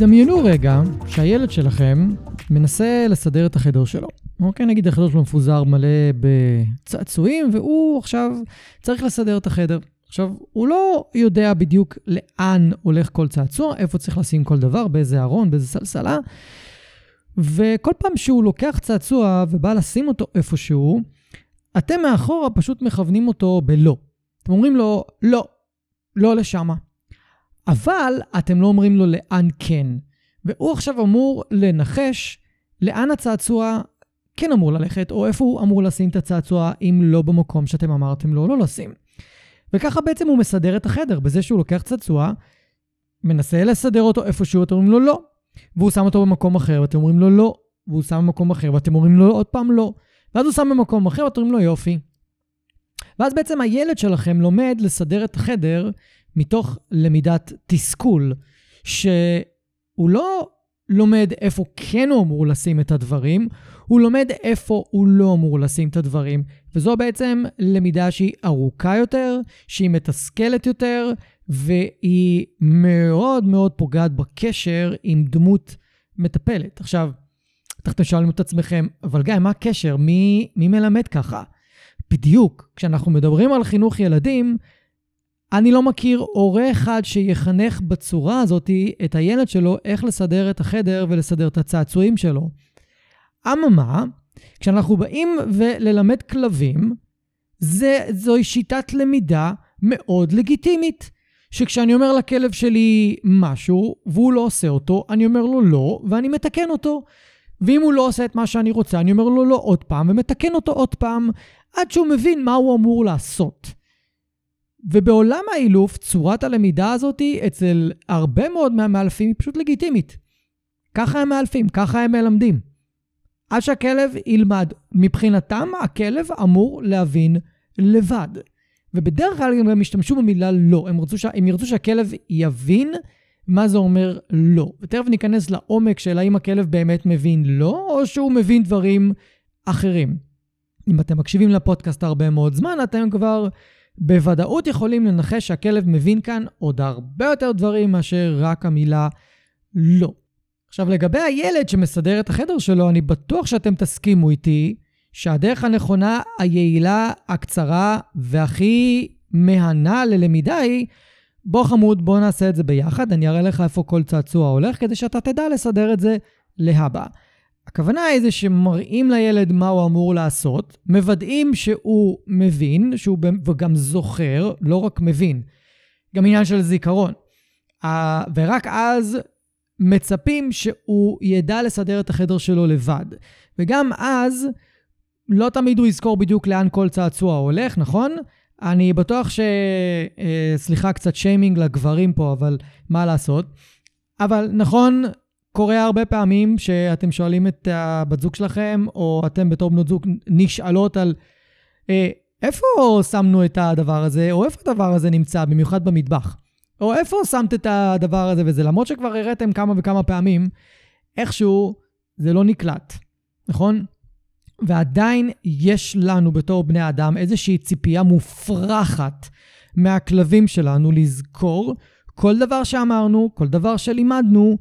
דמיינו רגע שהילד שלכם מנסה לסדר את החדר שלו. אוקיי, נגיד החדר שלו מפוזר מלא בצעצועים, והוא עכשיו צריך לסדר את החדר. עכשיו, הוא לא יודע בדיוק לאן הולך כל צעצוע, איפה צריך לשים כל דבר, באיזה ארון, באיזה סלסלה, וכל פעם שהוא לוקח צעצוע ובא לשים אותו איפשהו, אתם מאחורה פשוט מכוונים אותו בלא. אתם אומרים לו, לא, לא לשמה. אבל אתם לא אומרים לו לאן כן. והוא עכשיו אמור לנחש לאן הצעצוע כן אמור ללכת, או איפה הוא אמור לשים את הצעצוע אם לא במקום שאתם אמרתם לו לא לשים. וככה בעצם הוא מסדר את החדר, בזה שהוא לוקח צעצוע, מנסה לסדר אותו איפשהו, אתם אומרים לו לא. והוא שם אותו במקום אחר, ואתם אומרים לו לא. והוא שם במקום אחר, ואתם אומרים לו עוד פעם לא. ואז הוא שם במקום אחר, ואתם אומרים לו יופי. ואז בעצם הילד שלכם לומד לסדר את החדר מתוך למידת תסכול, שהוא לא לומד איפה כן הוא אמור לשים את הדברים, הוא לומד איפה הוא לא אמור לשים את הדברים. וזו בעצם למידה שהיא ארוכה יותר, שהיא מתסכלת יותר, והיא מאוד מאוד פוגעת בקשר עם דמות מטפלת. עכשיו, אתם שואלים את עצמכם, אבל גיא, מה הקשר? מי, מי מלמד ככה? בדיוק, כשאנחנו מדברים על חינוך ילדים, אני לא מכיר הורה אחד שיחנך בצורה הזאת את הילד שלו איך לסדר את החדר ולסדר את הצעצועים שלו. אממה, כשאנחנו באים וללמד כלבים, זה, זוהי שיטת למידה מאוד לגיטימית. שכשאני אומר לכלב שלי משהו והוא לא עושה אותו, אני אומר לו לא ואני מתקן אותו. ואם הוא לא עושה את מה שאני רוצה, אני אומר לו לא עוד פעם ומתקן אותו עוד פעם, עד שהוא מבין מה הוא אמור לעשות. ובעולם האילוף, צורת הלמידה הזאת אצל הרבה מאוד מהמאלפים היא פשוט לגיטימית. ככה הם מאלפים, ככה הם מלמדים. עד שהכלב ילמד. מבחינתם, הכלב אמור להבין לבד. ובדרך כלל הם גם ישתמשו במילה לא. הם, ש... הם ירצו שהכלב יבין מה זה אומר לא. ותכף ניכנס לעומק של האם הכלב באמת מבין לא, או שהוא מבין דברים אחרים. אם אתם מקשיבים לפודקאסט הרבה מאוד זמן, אתם כבר בוודאות יכולים לנחש שהכלב מבין כאן עוד הרבה יותר דברים מאשר רק המילה לא. עכשיו, לגבי הילד שמסדר את החדר שלו, אני בטוח שאתם תסכימו איתי שהדרך הנכונה, היעילה, הקצרה והכי מהנה ללמידה היא, בוא חמוד, בוא נעשה את זה ביחד, אני אראה לך איפה כל צעצוע הולך, כדי שאתה תדע לסדר את זה להבא. הכוונה היא זה שמראים לילד מה הוא אמור לעשות, מוודאים שהוא מבין, שהוא וגם זוכר, לא רק מבין, גם עניין של זיכרון. ורק אז מצפים שהוא ידע לסדר את החדר שלו לבד. וגם אז, לא תמיד הוא יזכור בדיוק לאן כל צעצוע הולך, נכון? אני בטוח ש... אה, סליחה, קצת שיימינג לגברים פה, אבל מה לעשות? אבל נכון, קורה הרבה פעמים שאתם שואלים את הבת זוג שלכם, או אתם בתור בנות זוג נשאלות על אה, איפה שמנו את הדבר הזה, או איפה הדבר הזה נמצא, במיוחד במטבח. או איפה שמת את הדבר הזה וזה, למרות שכבר הראיתם כמה וכמה פעמים, איכשהו זה לא נקלט, נכון? ועדיין יש לנו בתור בני אדם איזושהי ציפייה מופרכת מהכלבים שלנו לזכור כל דבר שאמרנו, כל דבר שלימדנו,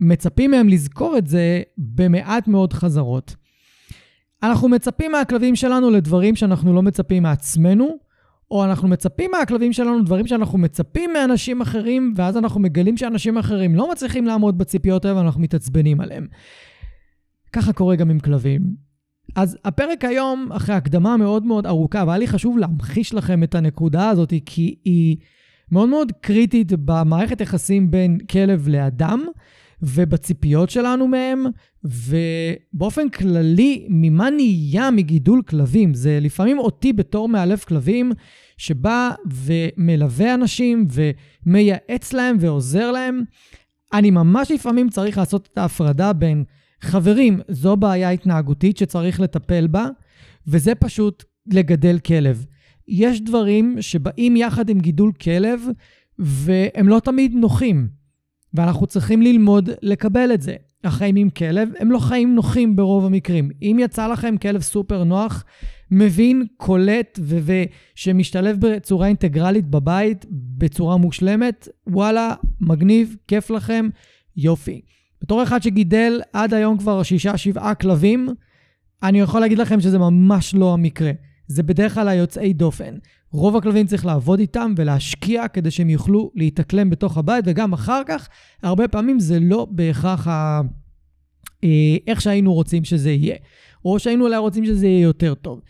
ומצפים מהם לזכור את זה במעט מאוד חזרות. אנחנו מצפים מהכלבים שלנו לדברים שאנחנו לא מצפים מעצמנו, או אנחנו מצפים מהכלבים שלנו דברים שאנחנו מצפים מאנשים אחרים, ואז אנחנו מגלים שאנשים אחרים לא מצליחים לעמוד בציפיות האלה ואנחנו מתעצבנים עליהם. ככה קורה גם עם כלבים. אז הפרק היום, אחרי הקדמה מאוד מאוד ארוכה, והיה לי חשוב להמחיש לכם את הנקודה הזאת, כי היא מאוד מאוד קריטית במערכת יחסים בין כלב לאדם, ובציפיות שלנו מהם, ובאופן כללי, ממה נהיה מגידול כלבים. זה לפעמים אותי בתור מאלף כלבים, שבא ומלווה אנשים ומייעץ להם ועוזר להם. אני ממש לפעמים צריך לעשות את ההפרדה בין חברים, זו בעיה התנהגותית שצריך לטפל בה, וזה פשוט לגדל כלב. יש דברים שבאים יחד עם גידול כלב, והם לא תמיד נוחים. ואנחנו צריכים ללמוד לקבל את זה. החיים עם כלב הם לא חיים נוחים ברוב המקרים. אם יצא לכם כלב סופר נוח, מבין, קולט ושמשתלב בצורה אינטגרלית בבית, בצורה מושלמת, וואלה, מגניב, כיף לכם, יופי. בתור אחד שגידל עד היום כבר שישה, שבעה כלבים, אני יכול להגיד לכם שזה ממש לא המקרה. זה בדרך כלל היוצאי דופן. רוב הכלבים צריך לעבוד איתם ולהשקיע כדי שהם יוכלו להתאקלם בתוך הבית, וגם אחר כך, הרבה פעמים זה לא בהכרח ה... אה, איך שהיינו רוצים שזה יהיה, או שהיינו אולי רוצים שזה יהיה יותר טוב.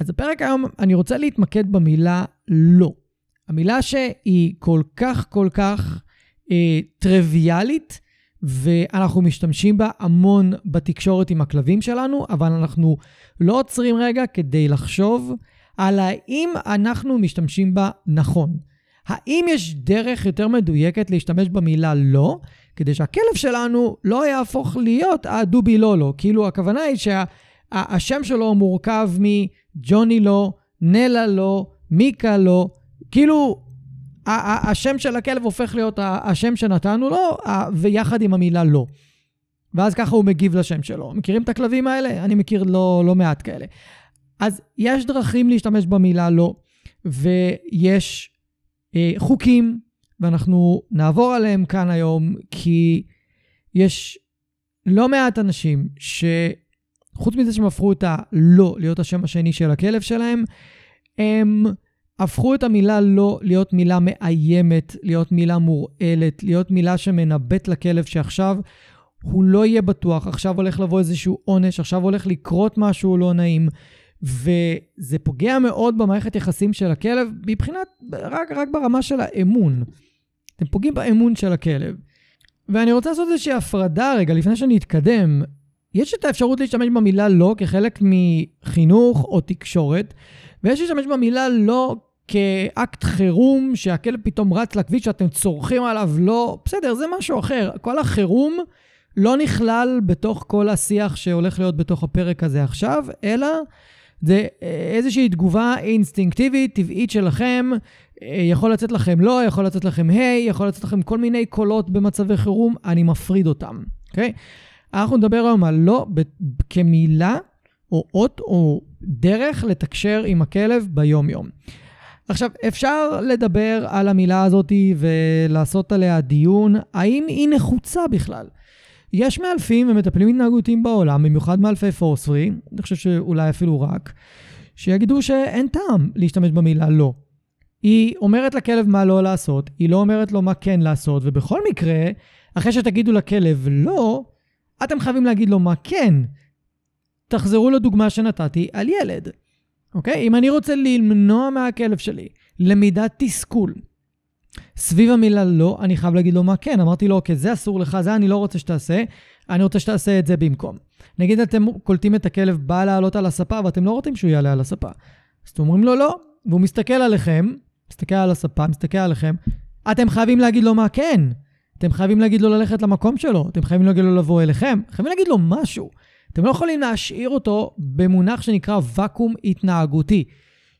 אז בפרק היום אני רוצה להתמקד במילה לא. המילה שהיא כל כך כל כך אה, טריוויאלית, ואנחנו משתמשים בה המון בתקשורת עם הכלבים שלנו, אבל אנחנו לא עוצרים רגע כדי לחשוב על האם אנחנו משתמשים בה נכון. האם יש דרך יותר מדויקת להשתמש במילה לא, כדי שהכלב שלנו לא יהפוך להיות הדובי לא לא. כאילו, הכוונה היא שהשם שה, שלו מורכב מג'וני לא, נלה לא, מיקה לא. כאילו, השם של הכלב הופך להיות השם שנתנו לו, ויחד עם המילה לא. ואז ככה הוא מגיב לשם שלו. מכירים את הכלבים האלה? אני מכיר לא, לא מעט כאלה. אז יש דרכים להשתמש במילה לא, ויש אה, חוקים, ואנחנו נעבור עליהם כאן היום, כי יש לא מעט אנשים שחוץ מזה שהם הפכו את הלא להיות השם השני של הכלב שלהם, הם הפכו את המילה לא להיות מילה מאיימת, להיות מילה מורעלת, להיות מילה שמנבט לכלב שעכשיו הוא לא יהיה בטוח, עכשיו הולך לבוא איזשהו עונש, עכשיו הולך לקרות משהו לא נעים. וזה פוגע מאוד במערכת יחסים של הכלב, מבחינת, רק, רק ברמה של האמון. אתם פוגעים באמון של הכלב. ואני רוצה לעשות איזושהי הפרדה רגע, לפני שאני אתקדם. יש את האפשרות להשתמש במילה לא כחלק מחינוך או תקשורת, ויש להשתמש במילה לא כאקט חירום, שהכלב פתאום רץ לכביש שאתם צורכים עליו לא, בסדר, זה משהו אחר. כל החירום לא נכלל בתוך כל השיח שהולך להיות בתוך הפרק הזה עכשיו, אלא זה אה, איזושהי תגובה אינסטינקטיבית, טבעית שלכם. אה, יכול לצאת לכם לא, יכול לצאת לכם היי, hey, יכול לצאת לכם כל מיני קולות במצבי חירום, אני מפריד אותם, אוקיי? Okay? אנחנו נדבר היום על לא כמילה או אות או דרך לתקשר עם הכלב ביום-יום. עכשיו, אפשר לדבר על המילה הזאת ולעשות עליה דיון, האם היא נחוצה בכלל? יש מאלפים ומטפלים התנהגותיים בעולם, במיוחד מאלפי פורספרי, אני חושב שאולי אפילו רק, שיגידו שאין טעם להשתמש במילה לא. היא אומרת לכלב מה לא לעשות, היא לא אומרת לו מה כן לעשות, ובכל מקרה, אחרי שתגידו לכלב לא, אתם חייבים להגיד לו מה כן. תחזרו לדוגמה שנתתי על ילד. אוקיי? אם אני רוצה למנוע מהכלב שלי למידת תסכול, סביב המילה לא, אני חייב להגיד לו מה כן. אמרתי לו, אוקיי, זה אסור לך, זה אני לא רוצה שתעשה, אני רוצה שתעשה את זה במקום. נגיד אתם קולטים את הכלב בא לעלות על הספה ואתם לא רוצים שהוא יעלה על הספה. אז אתם אומרים לו לא, והוא מסתכל עליכם, מסתכל על הספה, מסתכל עליכם, אתם חייבים להגיד לו מה כן. אתם חייבים להגיד לו ללכת למקום שלו, אתם חייבים להגיד לו לבוא אליכם, חייבים להגיד לו משהו. אתם לא יכולים להשאיר אותו במונח שנקרא ואקום התנהגותי,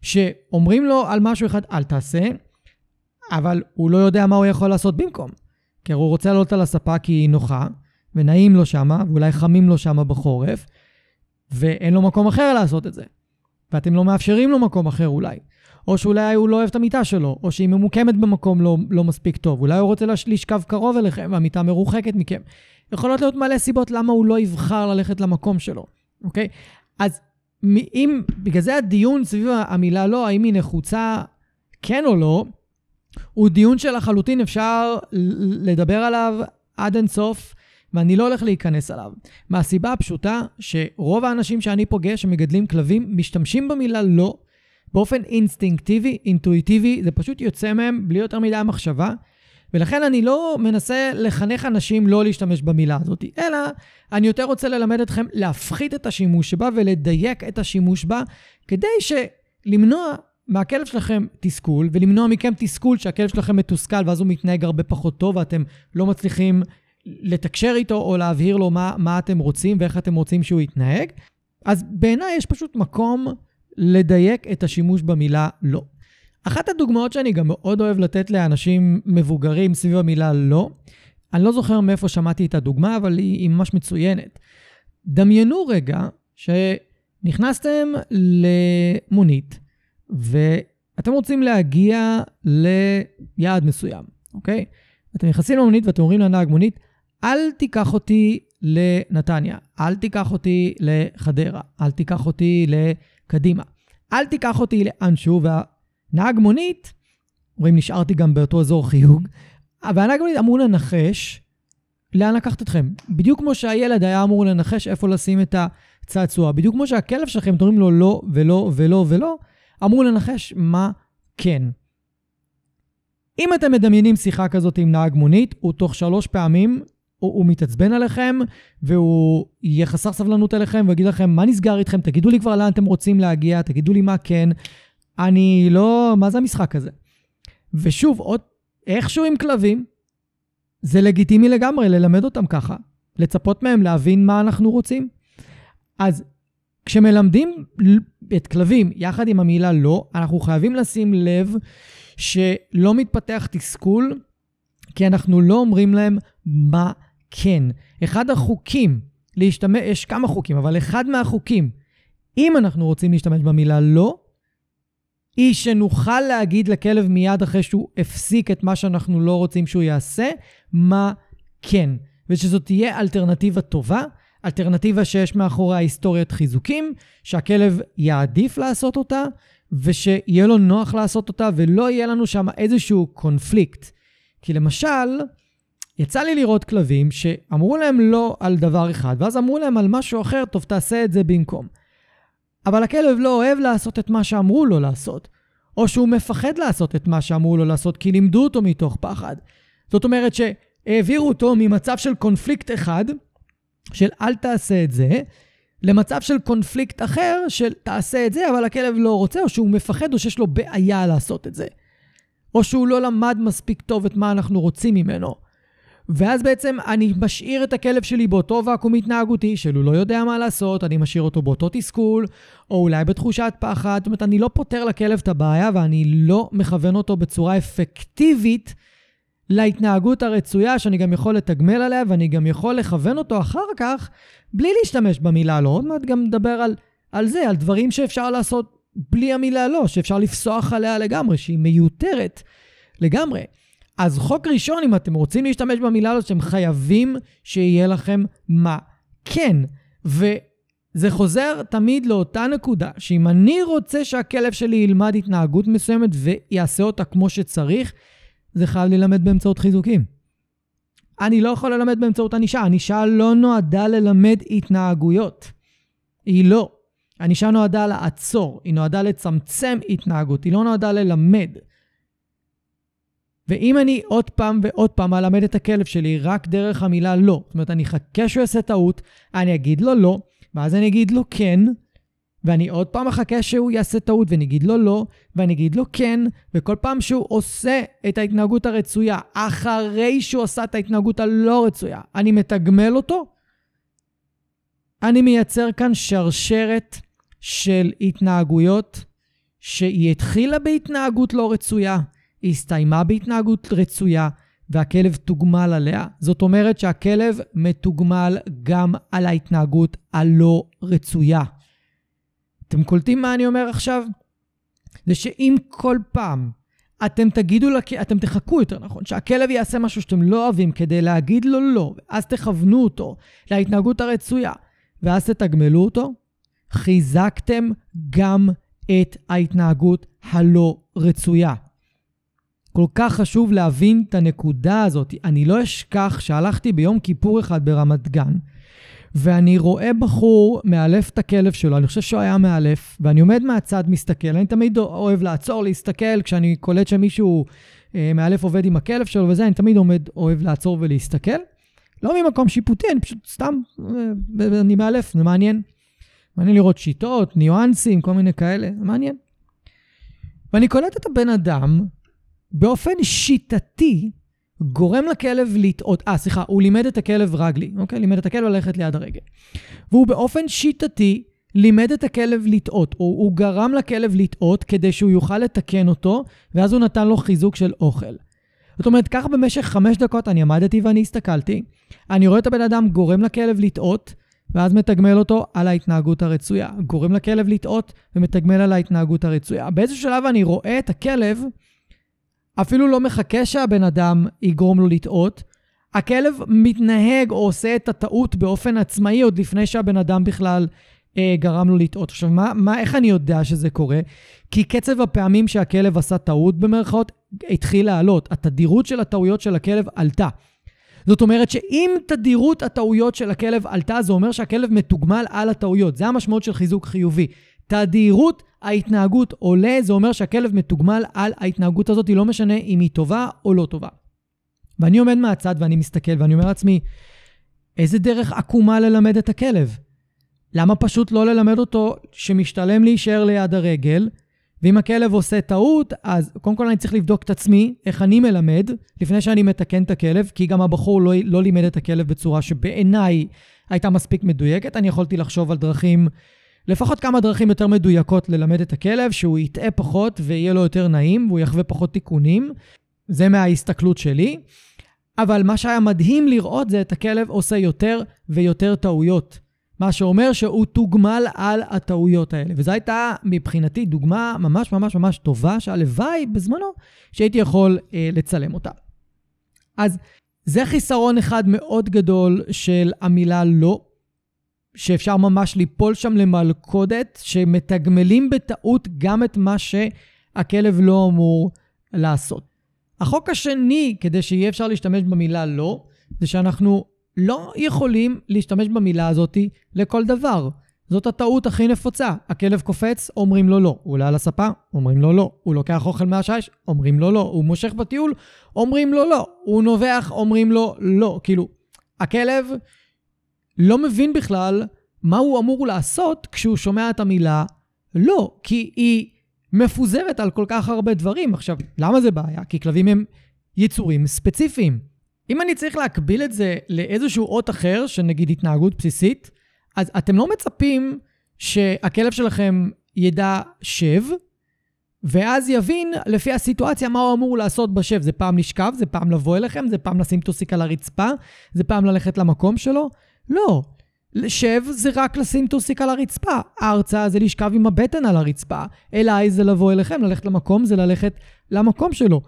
שאומרים לו על משהו אחד, אל תעשה, אבל הוא לא יודע מה הוא יכול לעשות במקום. כי הוא רוצה לעלות על הספה כי היא נוחה, ונעים לו שמה, ואולי חמים לו שמה בחורף, ואין לו מקום אחר לעשות את זה. ואתם לא מאפשרים לו מקום אחר אולי. או שאולי הוא לא אוהב את המיטה שלו, או שהיא ממוקמת במקום לא, לא מספיק טוב. אולי הוא רוצה לשכב קרוב אליכם והמיטה מרוחקת מכם. יכולות להיות מלא סיבות למה הוא לא יבחר ללכת למקום שלו, אוקיי? אז אם, בגלל זה הדיון סביב המילה לא, האם היא נחוצה כן או לא, הוא דיון שלחלוטין אפשר לדבר עליו עד אינסוף, ואני לא הולך להיכנס עליו. מהסיבה הפשוטה שרוב האנשים שאני פוגש שמגדלים כלבים משתמשים במילה לא באופן אינסטינקטיבי, אינטואיטיבי, זה פשוט יוצא מהם בלי יותר מדי מחשבה. ולכן אני לא מנסה לחנך אנשים לא להשתמש במילה הזאת, אלא אני יותר רוצה ללמד אתכם להפחית את השימוש בה ולדייק את השימוש בה, כדי שלמנוע מהכלב שלכם תסכול, ולמנוע מכם תסכול שהכלב שלכם מתוסכל ואז הוא מתנהג הרבה פחות טוב ואתם לא מצליחים לתקשר איתו או להבהיר לו מה, מה אתם רוצים ואיך אתם רוצים שהוא יתנהג. אז בעיניי יש פשוט מקום לדייק את השימוש במילה לא. אחת הדוגמאות שאני גם מאוד אוהב לתת לאנשים מבוגרים סביב המילה לא, אני לא זוכר מאיפה שמעתי את הדוגמה, אבל היא, היא ממש מצוינת. דמיינו רגע שנכנסתם למונית, ואתם רוצים להגיע ליעד מסוים, אוקיי? אתם נכנסים למונית ואתם אומרים לנהג מונית, אל תיקח אותי לנתניה, אל תיקח אותי לחדרה, אל תיקח אותי לקדימה, אל תיקח אותי לאנשהו, והנהג מונית, רואים, נשארתי גם באותו אזור חיוג, והנהג מונית אמור לנחש לאן לקחת אתכם. בדיוק כמו שהילד היה אמור לנחש איפה לשים את הצעצוע, בדיוק כמו שהכלב שלכם, אתם אומרים לו לא ולא ולא ולא, אמור לנחש מה כן. אם אתם מדמיינים שיחה כזאת עם נהג מונית, הוא תוך שלוש פעמים הוא, הוא מתעצבן עליכם, והוא יהיה חסר סבלנות אליכם, ויגיד לכם, מה נסגר איתכם? תגידו לי כבר לאן אתם רוצים להגיע, תגידו לי מה כן. אני לא... מה זה המשחק הזה? ושוב, עוד איכשהו עם כלבים, זה לגיטימי לגמרי ללמד אותם ככה, לצפות מהם להבין מה אנחנו רוצים. אז כשמלמדים את כלבים יחד עם המילה לא, אנחנו חייבים לשים לב שלא מתפתח תסכול, כי אנחנו לא אומרים להם מה כן. אחד החוקים להשתמש, יש כמה חוקים, אבל אחד מהחוקים, אם אנחנו רוצים להשתמש במילה לא, היא שנוכל להגיד לכלב מיד אחרי שהוא הפסיק את מה שאנחנו לא רוצים שהוא יעשה, מה כן. ושזאת תהיה אלטרנטיבה טובה, אלטרנטיבה שיש מאחוריה היסטוריית חיזוקים, שהכלב יעדיף לעשות אותה, ושיהיה לו נוח לעשות אותה, ולא יהיה לנו שם איזשהו קונפליקט. כי למשל, יצא לי לראות כלבים שאמרו להם לא על דבר אחד, ואז אמרו להם על משהו אחר, טוב, תעשה את זה במקום. אבל הכלב לא אוהב לעשות את מה שאמרו לו לעשות, או שהוא מפחד לעשות את מה שאמרו לו לעשות, כי לימדו אותו מתוך פחד. זאת אומרת שהעבירו אותו ממצב של קונפליקט אחד, של אל תעשה את זה, למצב של קונפליקט אחר של תעשה את זה, אבל הכלב לא רוצה, או שהוא מפחד, או שיש לו בעיה לעשות את זה. או שהוא לא למד מספיק טוב את מה אנחנו רוצים ממנו. ואז בעצם אני משאיר את הכלב שלי באותו ואקום התנהגותי, שהוא לא יודע מה לעשות, אני משאיר אותו באותו תסכול, או אולי בתחושת פחד. זאת אומרת, אני לא פותר לכלב את הבעיה ואני לא מכוון אותו בצורה אפקטיבית להתנהגות הרצויה, שאני גם יכול לתגמל עליה ואני גם יכול לכוון אותו אחר כך, בלי להשתמש במילה לא. עוד מעט גם נדבר על, על זה, על דברים שאפשר לעשות בלי המילה לא, שאפשר לפסוח עליה לגמרי, שהיא מיותרת לגמרי. אז חוק ראשון, אם אתם רוצים להשתמש במילה הזאת, שאתם חייבים שיהיה לכם מה כן. וזה חוזר תמיד לאותה נקודה, שאם אני רוצה שהכלב שלי ילמד התנהגות מסוימת ויעשה אותה כמו שצריך, זה חייב ללמד באמצעות חיזוקים. אני לא יכול ללמד באמצעות ענישה. ענישה לא נועדה ללמד התנהגויות. היא לא. ענישה נועדה לעצור, היא נועדה לצמצם התנהגות, היא לא נועדה ללמד. ואם אני עוד פעם ועוד פעם אלמד את הכלב שלי רק דרך המילה לא, זאת אומרת, אני אחכה שהוא יעשה טעות, אני אגיד לו לא, ואז אני אגיד לו כן, ואני עוד פעם אחכה שהוא יעשה טעות ואני אגיד לו לא, ואני אגיד לו כן, וכל פעם שהוא עושה את ההתנהגות הרצויה, אחרי שהוא עשה את ההתנהגות הלא רצויה, אני מתגמל אותו, אני מייצר כאן שרשרת של התנהגויות שהיא התחילה בהתנהגות לא רצויה, היא הסתיימה בהתנהגות רצויה, והכלב תוגמל עליה. זאת אומרת שהכלב מתוגמל גם על ההתנהגות הלא רצויה. אתם קולטים מה אני אומר עכשיו? זה שאם כל פעם אתם תגידו, לכ... אתם תחכו יותר נכון, שהכלב יעשה משהו שאתם לא אוהבים כדי להגיד לו לא, ואז תכוונו אותו להתנהגות הרצויה, ואז תתגמלו אותו, חיזקתם גם את ההתנהגות הלא רצויה. כל כך חשוב להבין את הנקודה הזאת. אני לא אשכח שהלכתי ביום כיפור אחד ברמת גן, ואני רואה בחור מאלף את הכלב שלו, אני חושב שהוא היה מאלף, ואני עומד מהצד, מסתכל. אני תמיד אוהב לעצור, להסתכל, כשאני קולט שמישהו אה, מאלף עובד עם הכלב שלו וזה, אני תמיד עומד, אוהב לעצור ולהסתכל. לא ממקום שיפוטי, אני פשוט סתם, אה, אני מאלף, זה מעניין. מעניין לראות שיטות, ניואנסים, כל מיני כאלה, מעניין. ואני קולט את הבן אדם באופן שיטתי, גורם לכלב לטעות, אה, סליחה, הוא לימד את הכלב רגלי, אוקיי? לימד את הכלב ללכת ליד הרגל. והוא באופן שיטתי לימד את הכלב לטעות, או הוא גרם לכלב לטעות כדי שהוא יוכל לתקן אותו, ואז הוא נתן לו חיזוק של אוכל. זאת אומרת, ככה במשך חמש דקות אני עמדתי ואני הסתכלתי, אני רואה את הבן אדם גורם לכלב לטעות, ואז מתגמל אותו על ההתנהגות הרצויה. גורם לכלב לטעות ומתגמל על ההתנהגות הרצויה. באיזשהו שלב אני רואה את הכלב, אפילו לא מחכה שהבן אדם יגרום לו לטעות, הכלב מתנהג או עושה את הטעות באופן עצמאי עוד לפני שהבן אדם בכלל אה, גרם לו לטעות. עכשיו, מה, מה, איך אני יודע שזה קורה? כי קצב הפעמים שהכלב עשה טעות, במרכאות, התחיל לעלות. התדירות של הטעויות של הכלב עלתה. זאת אומרת שאם תדירות הטעויות של הכלב עלתה, זה אומר שהכלב מתוגמל על הטעויות. זה המשמעות של חיזוק חיובי. תדירות ההתנהגות עולה, זה אומר שהכלב מתוגמל על ההתנהגות הזאת, לא משנה אם היא טובה או לא טובה. ואני עומד מהצד ואני מסתכל ואני אומר לעצמי, איזה דרך עקומה ללמד את הכלב? למה פשוט לא ללמד אותו שמשתלם להישאר ליד הרגל, ואם הכלב עושה טעות, אז קודם כל אני צריך לבדוק את עצמי, איך אני מלמד, לפני שאני מתקן את הכלב, כי גם הבחור לא, לא לימד את הכלב בצורה שבעיניי הייתה מספיק מדויקת. אני יכולתי לחשוב על דרכים, לפחות כמה דרכים יותר מדויקות ללמד את הכלב, שהוא יטעה פחות ויהיה לו יותר נעים, והוא יחווה פחות תיקונים. זה מההסתכלות שלי. אבל מה שהיה מדהים לראות זה את הכלב עושה יותר ויותר טעויות. מה שאומר שהוא תוגמל על הטעויות האלה. וזו הייתה מבחינתי דוגמה ממש ממש ממש טובה, שהלוואי בזמנו שהייתי יכול אה, לצלם אותה. אז זה חיסרון אחד מאוד גדול של המילה לא, שאפשר ממש ליפול שם למלכודת, שמתגמלים בטעות גם את מה שהכלב לא אמור לעשות. החוק השני, כדי שיהיה אפשר להשתמש במילה לא, זה שאנחנו לא יכולים להשתמש במילה הזאת לכל דבר. זאת הטעות הכי נפוצה. הכלב קופץ, אומרים לו לא. הוא עולה על הספה, אומרים לו לא. הוא לוקח אוכל מהשיש, אומרים לו לא. הוא מושך בטיול, אומרים לו לא. הוא נובח, אומרים לו לא. כאילו, הכלב לא מבין בכלל מה הוא אמור לעשות כשהוא שומע את המילה לא, כי היא מפוזרת על כל כך הרבה דברים. עכשיו, למה זה בעיה? כי כלבים הם יצורים ספציפיים. אם אני צריך להקביל את זה לאיזשהו אות אחר, של נגיד התנהגות בסיסית, אז אתם לא מצפים שהכלב שלכם ידע שב, ואז יבין לפי הסיטואציה מה הוא אמור לעשות בשב. זה פעם לשכב, זה פעם לבוא אליכם, זה פעם לשים טוסיק על הרצפה, זה פעם ללכת למקום שלו. לא. שב זה רק לשים טוסיק על הרצפה. ארצה זה לשכב עם הבטן על הרצפה. אליי זה לבוא אליכם, ללכת למקום זה ללכת למקום שלו.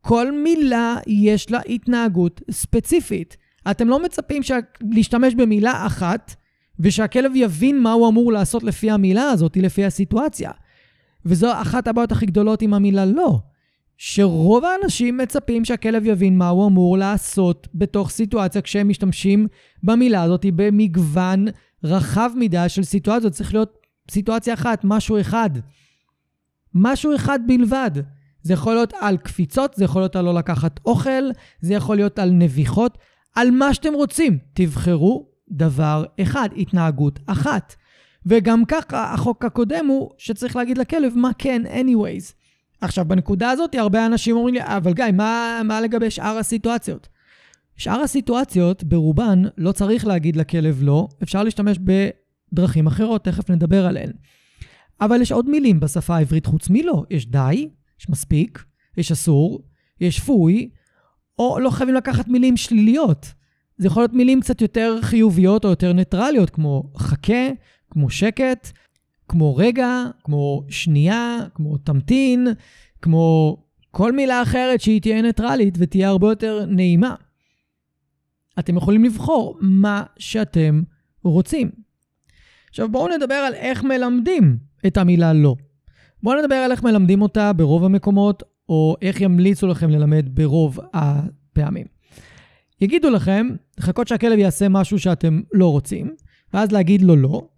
כל מילה יש לה התנהגות ספציפית. אתם לא מצפים שה... להשתמש במילה אחת, ושהכלב יבין מה הוא אמור לעשות לפי המילה הזאת, לפי הסיטואציה. וזו אחת הבעיות הכי גדולות עם המילה לא. שרוב האנשים מצפים שהכלב יבין מה הוא אמור לעשות בתוך סיטואציה כשהם משתמשים במילה הזאת במגוון רחב מדי של סיטואציות. צריך להיות סיטואציה אחת, משהו אחד. משהו אחד בלבד. זה יכול להיות על קפיצות, זה יכול להיות על לא לקחת אוכל, זה יכול להיות על נביחות, על מה שאתם רוצים. תבחרו דבר אחד, התנהגות אחת. וגם ככה, החוק הקודם הוא שצריך להגיד לכלב מה כן, anyways. עכשיו, בנקודה הזאת, הרבה אנשים אומרים לי, אבל גיא, מה, מה לגבי שאר הסיטואציות? שאר הסיטואציות, ברובן, לא צריך להגיד לכלב לא, אפשר להשתמש בדרכים אחרות, תכף נדבר עליהן. אבל יש עוד מילים בשפה העברית חוץ מלא. יש די, יש מספיק, יש אסור, יש פוי, או לא חייבים לקחת מילים שליליות. זה יכול להיות מילים קצת יותר חיוביות או יותר ניטרליות, כמו חכה, כמו שקט, כמו רגע, כמו שנייה, כמו תמתין, כמו כל מילה אחרת שהיא תהיה ניטרלית ותהיה הרבה יותר נעימה. אתם יכולים לבחור מה שאתם רוצים. עכשיו בואו נדבר על איך מלמדים את המילה לא. בואו נדבר על איך מלמדים אותה ברוב המקומות, או איך ימליצו לכם ללמד ברוב הפעמים. יגידו לכם, לחכות שהכלב יעשה משהו שאתם לא רוצים, ואז להגיד לו לא,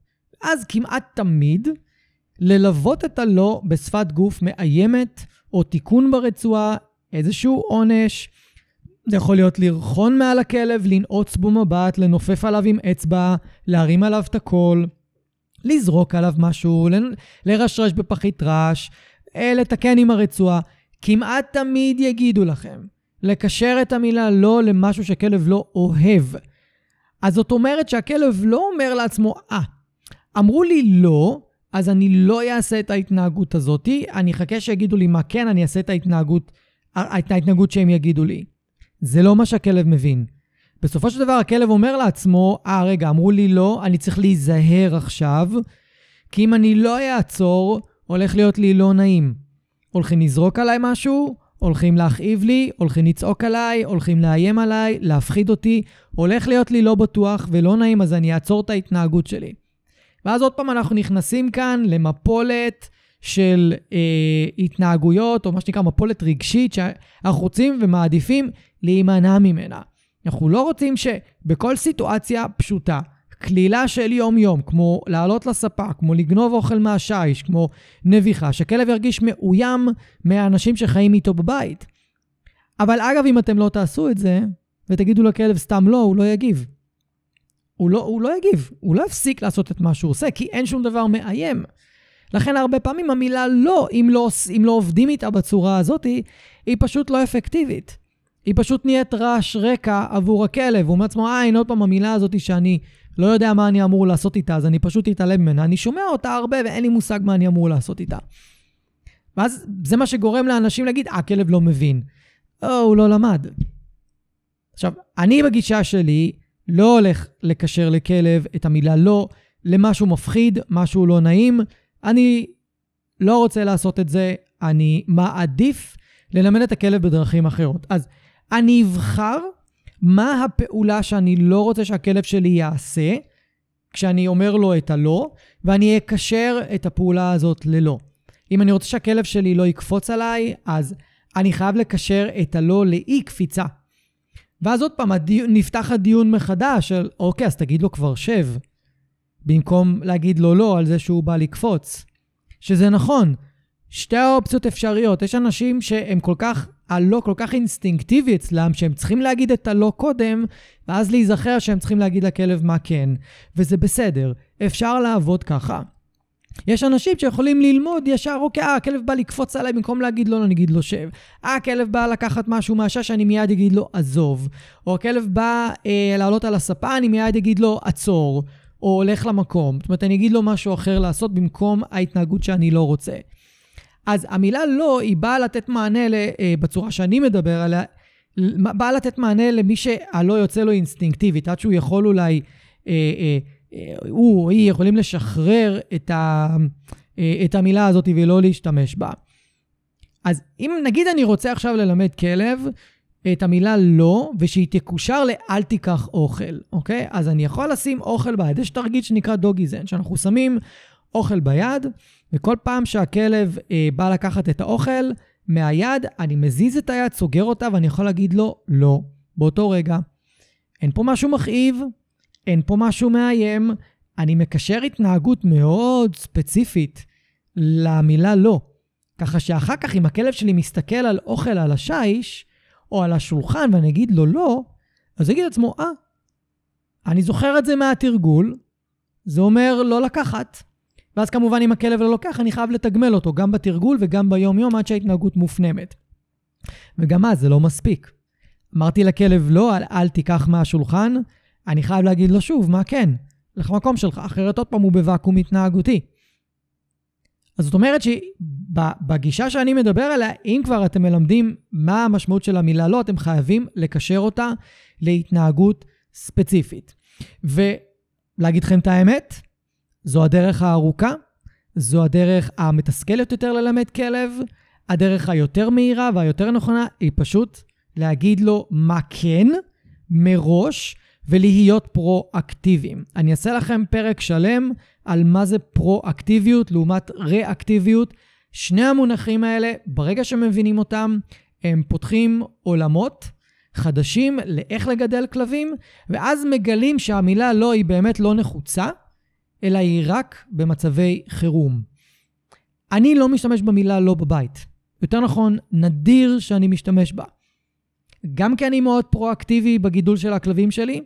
אז כמעט תמיד ללוות את הלא בשפת גוף מאיימת, או תיקון ברצועה, איזשהו עונש. זה יכול להיות לרחון מעל הכלב, לנעוץ בו מבט, לנופף עליו עם אצבע, להרים עליו את הקול, לזרוק עליו משהו, לרשרש בפחית רעש, אה, לתקן עם הרצועה. כמעט תמיד יגידו לכם לקשר את המילה לא למשהו שכלב לא אוהב. אז זאת אומרת שהכלב לא אומר לעצמו, אה, ah, אמרו לי לא, אז אני לא אעשה את ההתנהגות הזאת, אני אחכה שיגידו לי מה כן, אני אעשה את ההתנהגות, את ההתנהגות שהם יגידו לי. זה לא מה שהכלב מבין. בסופו של דבר הכלב אומר לעצמו, אה, רגע, אמרו לי לא, אני צריך להיזהר עכשיו, כי אם אני לא אעצור, הולך להיות לי לא נעים. הולכים לזרוק עליי משהו, הולכים להכאיב לי, הולכים לצעוק עליי, הולכים לאיים עליי, להפחיד אותי, הולך להיות לי לא בטוח ולא נעים, אז אני אעצור את ההתנהגות שלי. ואז עוד פעם אנחנו נכנסים כאן למפולת של אה, התנהגויות, או מה שנקרא מפולת רגשית, שאנחנו רוצים ומעדיפים להימנע ממנה. אנחנו לא רוצים שבכל סיטואציה פשוטה, קלילה של יום-יום, כמו לעלות לספה, כמו לגנוב אוכל מהשיש, כמו נביחה, שכלב ירגיש מאוים מהאנשים שחיים איתו בבית. אבל אגב, אם אתם לא תעשו את זה, ותגידו לכלב סתם לא, הוא לא יגיב. הוא לא, הוא לא יגיב, הוא לא יפסיק לעשות את מה שהוא עושה, כי אין שום דבר מאיים. לכן הרבה פעמים המילה לא, אם לא, אם לא עובדים איתה בצורה הזאת, היא פשוט לא אפקטיבית. היא פשוט נהיית רעש רקע עבור הכלב. הוא אומר לעצמו, אה, הנה עוד פעם המילה הזאת שאני לא יודע מה אני אמור לעשות איתה, אז אני פשוט אתעלם ממנה. אני שומע אותה הרבה ואין לי מושג מה אני אמור לעשות איתה. ואז זה מה שגורם לאנשים להגיד, אה, הכלב לא מבין. או, הוא לא למד. עכשיו, אני בגישה שלי לא הולך לקשר לכלב את המילה לא למשהו מפחיד, משהו לא נעים. אני לא רוצה לעשות את זה, אני מעדיף ללמד את הכלב בדרכים אחרות. אז אני אבחר מה הפעולה שאני לא רוצה שהכלב שלי יעשה, כשאני אומר לו את הלא, ואני אקשר את הפעולה הזאת ללא. אם אני רוצה שהכלב שלי לא יקפוץ עליי, אז אני חייב לקשר את הלא לאי קפיצה. ואז עוד פעם, הדיו, נפתח הדיון מחדש של, אוקיי, אז תגיד לו כבר שב, במקום להגיד לו לא על זה שהוא בא לקפוץ. שזה נכון, שתי האופציות אפשריות. יש אנשים שהם כל כך, הלא כל כך אינסטינקטיבי אצלם, שהם צריכים להגיד את הלא קודם, ואז להיזכר שהם צריכים להגיד לכלב מה כן. וזה בסדר, אפשר לעבוד ככה. יש אנשים שיכולים ללמוד ישר, אוקיי, אה, הכלב בא לקפוץ עליי במקום להגיד לא, אני אגיד לו שב. אה, הכלב בא לקחת משהו מהשש, אני מיד אגיד לו, עזוב. או הכלב בא אה, לעלות על הספה, אני מיד אגיד לו, עצור. או הולך למקום. זאת אומרת, אני אגיד לו משהו אחר לעשות במקום ההתנהגות שאני לא רוצה. אז המילה לא, היא באה לתת מענה אה, בצורה שאני מדבר עליה, באה לתת מענה למי שהלא יוצא לו אינסטינקטיבית, עד שהוא יכול אולי, אה, אה, הוא או היא יכולים לשחרר את, ה, אה, את המילה הזאת ולא להשתמש בה. אז אם נגיד אני רוצה עכשיו ללמד כלב את המילה לא, ושהיא תקושר ל"אל תיקח אוכל", אוקיי? אז אני יכול לשים אוכל ביד. יש תרגיל שנקרא דוגיזן, שאנחנו שמים אוכל ביד, וכל פעם שהכלב אה, בא לקחת את האוכל מהיד, אני מזיז את היד, סוגר אותה, ואני יכול להגיד לו לא, באותו רגע. אין פה משהו מכאיב, אין פה משהו מאיים, אני מקשר התנהגות מאוד ספציפית למילה לא. ככה שאחר כך, אם הכלב שלי מסתכל על אוכל על השיש, או על השולחן, ואני אגיד לו לא, אז הוא יגיד לעצמו, אה, אני זוכר את זה מהתרגול, זה אומר לא לקחת. ואז כמובן אם הכלב לא לוקח, אני חייב לתגמל אותו גם בתרגול וגם ביום-יום עד שההתנהגות מופנמת. וגם אז זה לא מספיק. אמרתי לכלב לא, אל, אל תיקח מהשולחן, אני חייב להגיד לו שוב, מה כן? לך מקום שלך, אחרת עוד פעם הוא בוואקום התנהגותי. אז זאת אומרת שבגישה שאני מדבר עליה, אם כבר אתם מלמדים מה המשמעות של המילה לא, אתם חייבים לקשר אותה להתנהגות ספציפית. ולהגיד לכם את האמת, זו הדרך הארוכה, זו הדרך המתסכלת יותר ללמד כלב, הדרך היותר מהירה והיותר נכונה היא פשוט להגיד לו מה כן מראש ולהיות פרו-אקטיביים. אני אעשה לכם פרק שלם על מה זה פרו-אקטיביות לעומת ריאקטיביות. שני המונחים האלה, ברגע שמבינים אותם, הם פותחים עולמות חדשים לאיך לגדל כלבים, ואז מגלים שהמילה לא היא באמת לא נחוצה, אלא היא רק במצבי חירום. אני לא משתמש במילה לא בבית. יותר נכון, נדיר שאני משתמש בה. גם כי אני מאוד פרואקטיבי בגידול של הכלבים שלי,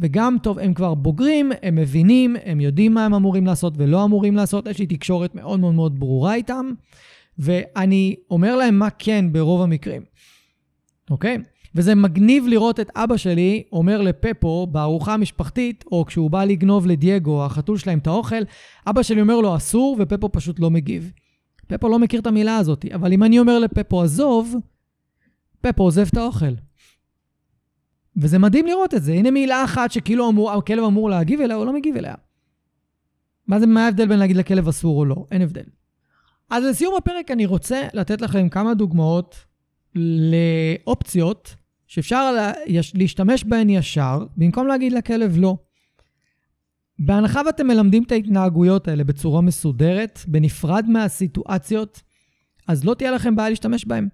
וגם, טוב, הם כבר בוגרים, הם מבינים, הם יודעים מה הם אמורים לעשות ולא אמורים לעשות, יש לי תקשורת מאוד מאוד מאוד ברורה איתם, ואני אומר להם מה כן ברוב המקרים, אוקיי? וזה מגניב לראות את אבא שלי אומר לפפו בארוחה המשפחתית, או כשהוא בא לגנוב לדייגו, החתול שלהם, את האוכל, אבא שלי אומר לו אסור, ופפו פשוט לא מגיב. פפו לא מכיר את המילה הזאת, אבל אם אני אומר לפפו עזוב, פפו עוזב את האוכל. וזה מדהים לראות את זה. הנה מילה אחת שכאילו אמור, הכלב אמור להגיב אליה, הוא לא מגיב אליה. מה זה, מה ההבדל בין להגיד לכלב אסור או לא? אין הבדל. אז לסיום הפרק אני רוצה לתת לכם כמה דוגמאות לאופציות שאפשר לה, להשתמש בהן ישר, במקום להגיד לכלב לא. בהנחה ואתם מלמדים את ההתנהגויות האלה בצורה מסודרת, בנפרד מהסיטואציות, אז לא תהיה לכם בעיה להשתמש בהן.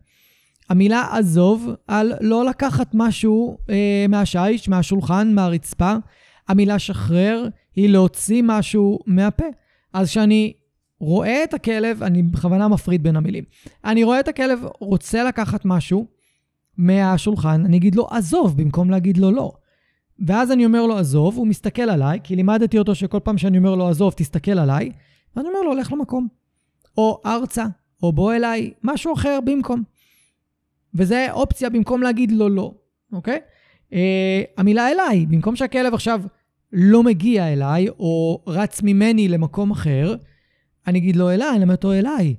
המילה עזוב על לא לקחת משהו אה, מהשיש, מהשולחן, מהרצפה. המילה שחרר היא להוציא משהו מהפה. אז כשאני רואה את הכלב, אני בכוונה מפריד בין המילים. אני רואה את הכלב רוצה לקחת משהו מהשולחן, אני אגיד לו עזוב במקום להגיד לו לא. ואז אני אומר לו עזוב, הוא מסתכל עליי, כי לימדתי אותו שכל פעם שאני אומר לו עזוב, תסתכל עליי, ואני אומר לו, לך למקום. או ארצה, או בוא אליי, משהו אחר במקום. וזה אופציה במקום להגיד לו לא, אוקיי? Uh, המילה אליי, במקום שהכלב עכשיו לא מגיע אליי, או רץ ממני למקום אחר, אני אגיד לו אליי, אני אומר אותו אליי.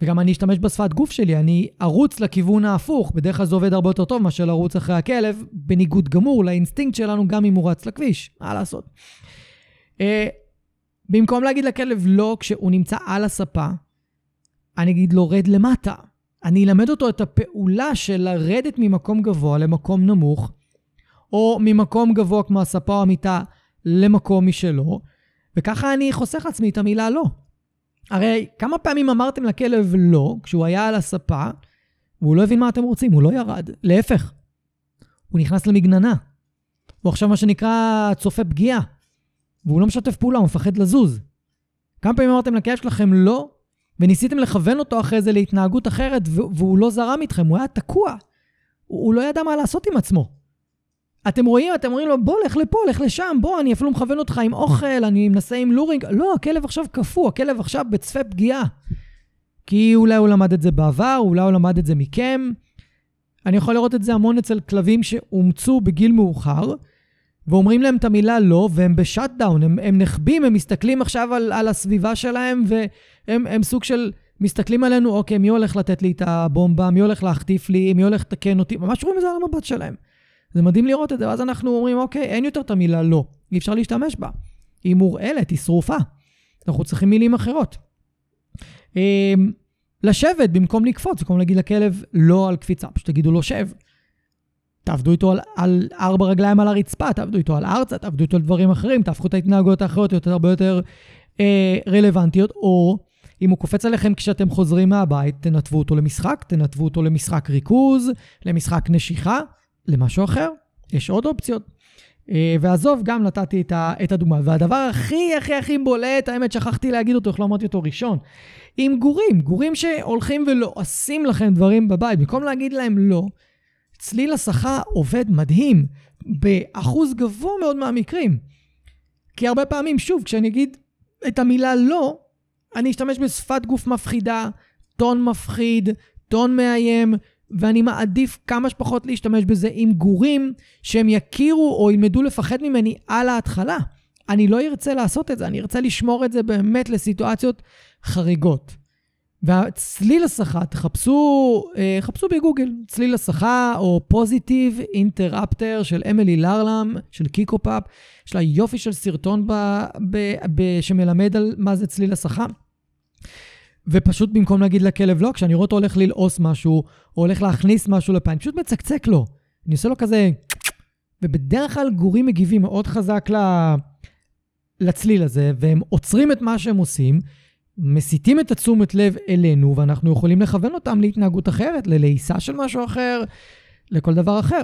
וגם אני אשתמש בשפת גוף שלי, אני ארוץ לכיוון ההפוך. בדרך כלל זה עובד הרבה יותר טוב מאשר לרוץ אחרי הכלב, בניגוד גמור לאינסטינקט שלנו, גם אם הוא רץ לכביש. מה לעשות? Uh, במקום להגיד לכלב לא כשהוא נמצא על הספה, אני אגיד לו רד למטה. אני אלמד אותו את הפעולה של לרדת ממקום גבוה למקום נמוך, או ממקום גבוה כמו הספה או המיטה למקום משלו, וככה אני חוסך לעצמי את המילה לא. הרי כמה פעמים אמרתם לכלב לא, כשהוא היה על הספה, והוא לא הבין מה אתם רוצים, הוא לא ירד. להפך, הוא נכנס למגננה. הוא עכשיו מה שנקרא צופה פגיעה, והוא לא משתף פעולה, הוא מפחד לזוז. כמה פעמים אמרתם לכלב שלכם לא, וניסיתם לכוון אותו אחרי זה להתנהגות אחרת, והוא לא זרם איתכם, הוא היה תקוע. הוא לא ידע מה לעשות עם עצמו. אתם רואים, אתם אומרים לו, בוא, לך לפה, לך לשם, בוא, אני אפילו מכוון אותך עם אוכל, אני מנסה עם לורינג. לא, הכלב עכשיו קפוא, הכלב עכשיו בצפה פגיעה. כי אולי הוא למד את זה בעבר, אולי הוא למד את זה מכם. אני יכול לראות את זה המון אצל כלבים שאומצו בגיל מאוחר, ואומרים להם את המילה לא, והם בשאט דאון, הם, הם נחבים, הם מסתכלים עכשיו על, על הסביבה שלהם, והם הם סוג של מסתכלים עלינו, אוקיי, מי הולך לתת לי את הבומבה, מי הולך להחטיף לי, מי הולך לתקן אותי, ממש רואים את זה על המבט שלהם. זה מדהים לראות את זה, ואז אנחנו אומרים, אוקיי, אין יותר את המילה לא, אי אפשר להשתמש בה. היא מורעלת, היא שרופה. אנחנו צריכים מילים אחרות. אמ, לשבת במקום לקפוץ, במקום להגיד לכלב לא על קפיצה, פשוט תגידו לו שב. תעבדו איתו על, על ארבע רגליים על הרצפה, תעבדו איתו על ארצה, תעבדו איתו על דברים אחרים, תהפכו את ההתנהגויות האחרות להיות הרבה יותר אה, רלוונטיות, או אם הוא קופץ עליכם כשאתם חוזרים מהבית, תנתבו אותו למשחק, תנתבו אותו למשחק ריכוז, למשחק נשיכה, למשהו אחר. יש עוד אופציות. אה, ועזוב, גם נתתי את, ה, את הדוגמה. והדבר הכי הכי הכי בולט, האמת שכחתי להגיד אותו, איך לא אמרתי אותו ראשון, עם גורים, גורים שהולכים ולא עושים לכם דברים בבית, במקום להגיד להם לא, צליל הסחה עובד מדהים, באחוז גבוה מאוד מהמקרים. כי הרבה פעמים, שוב, כשאני אגיד את המילה לא, אני אשתמש בשפת גוף מפחידה, טון מפחיד, טון מאיים, ואני מעדיף כמה שפחות להשתמש בזה עם גורים שהם יכירו או ילמדו לפחד ממני על ההתחלה. אני לא ארצה לעשות את זה, אני ארצה לשמור את זה באמת לסיטואציות חריגות. והצליל הסחה, תחפשו, אה, חפשו בגוגל, צליל הסחה או positive interrupter של אמילי לרלהם, של קיקופאפ. יש לה יופי של סרטון ב, ב, ב, שמלמד על מה זה צליל הסחה. ופשוט במקום להגיד לכלב לא, כשאני רואה אותו הולך ללעוס משהו, או הולך להכניס משהו לפה, אני פשוט מצקצק לו. אני עושה לו כזה... ובדרך כלל גורים מגיבים מאוד חזק לצליל הזה, והם עוצרים את מה שהם עושים, מסיטים את התשומת לב אלינו, ואנחנו יכולים לכוון אותם להתנהגות אחרת, ללעיסה של משהו אחר, לכל דבר אחר.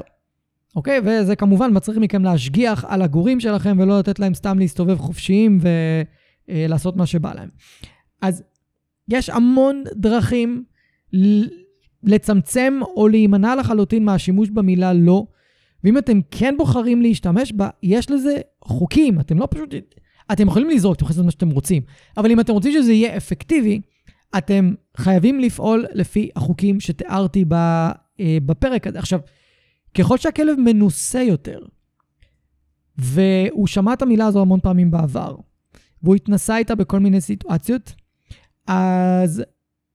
אוקיי? וזה כמובן מצריך מכם להשגיח על הגורים שלכם ולא לתת להם סתם להסתובב חופשיים ולעשות מה שבא להם. אז יש המון דרכים לצמצם או להימנע לחלוטין מהשימוש במילה לא, ואם אתם כן בוחרים להשתמש בה, יש לזה חוקים, אתם לא פשוט... אתם יכולים לזרוק, אתם יכולים לעשות מה שאתם רוצים, אבל אם אתם רוצים שזה יהיה אפקטיבי, אתם חייבים לפעול לפי החוקים שתיארתי אה, בפרק הזה. עכשיו, ככל שהכלב מנוסה יותר, והוא שמע את המילה הזו המון פעמים בעבר, והוא התנסה איתה בכל מיני סיטואציות, אז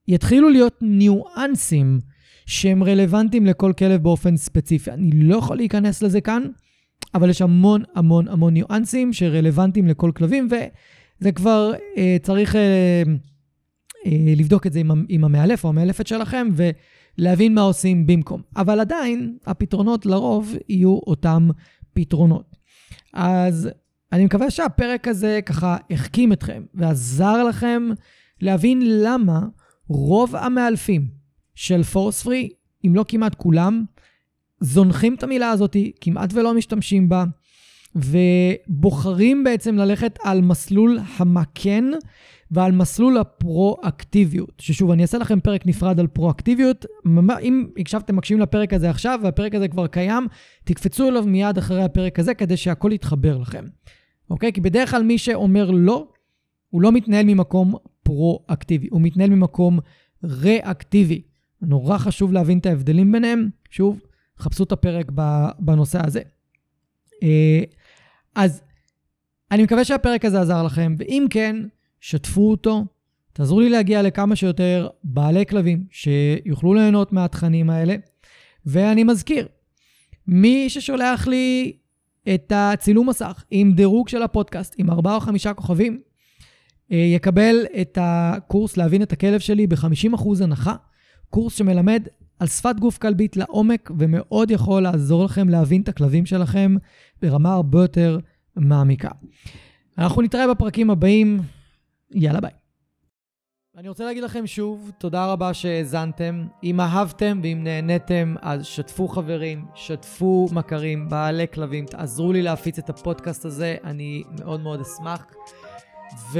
יתחילו להיות ניואנסים שהם רלוונטיים לכל כלב באופן ספציפי. אני לא יכול להיכנס לזה כאן, אבל יש המון המון המון ניואנסים שרלוונטיים לכל כלבים, וזה כבר אה, צריך אה, אה, לבדוק את זה עם, עם המאלף או המאלפת שלכם, ולהבין מה עושים במקום. אבל עדיין, הפתרונות לרוב יהיו אותם פתרונות. אז אני מקווה שהפרק הזה ככה החכים אתכם ועזר לכם להבין למה רוב המאלפים של פורס פרי, אם לא כמעט כולם, זונחים את המילה הזאת, כמעט ולא משתמשים בה, ובוחרים בעצם ללכת על מסלול המקן ועל מסלול הפרואקטיביות. ששוב, אני אעשה לכם פרק נפרד על פרואקטיביות. אם הקשבתם, מקשיבים לפרק הזה עכשיו, והפרק הזה כבר קיים, תקפצו אליו מיד אחרי הפרק הזה, כדי שהכל יתחבר לכם. אוקיי? כי בדרך כלל מי שאומר לא, הוא לא מתנהל ממקום פרואקטיבי, הוא מתנהל ממקום ריאקטיבי. נורא חשוב להבין את ההבדלים ביניהם. שוב, חפשו את הפרק בנושא הזה. אה, אז אני מקווה שהפרק הזה עזר לכם, ואם כן, שתפו אותו, תעזרו לי להגיע לכמה שיותר בעלי כלבים שיוכלו ליהנות מהתכנים האלה. ואני מזכיר, מי ששולח לי את הצילום מסך עם דירוג של הפודקאסט, עם ארבעה או חמישה כוכבים, אה, יקבל את הקורס להבין את הכלב שלי ב-50% הנחה. קורס שמלמד על שפת גוף כלבית לעומק, ומאוד יכול לעזור לכם להבין את הכלבים שלכם ברמה הרבה יותר מעמיקה. אנחנו נתראה בפרקים הבאים, יאללה ביי. אני רוצה להגיד לכם שוב, תודה רבה שהאזנתם. אם אהבתם ואם נהניתם, אז שתפו חברים, שתפו מכרים, בעלי כלבים, תעזרו לי להפיץ את הפודקאסט הזה, אני מאוד מאוד אשמח. ו...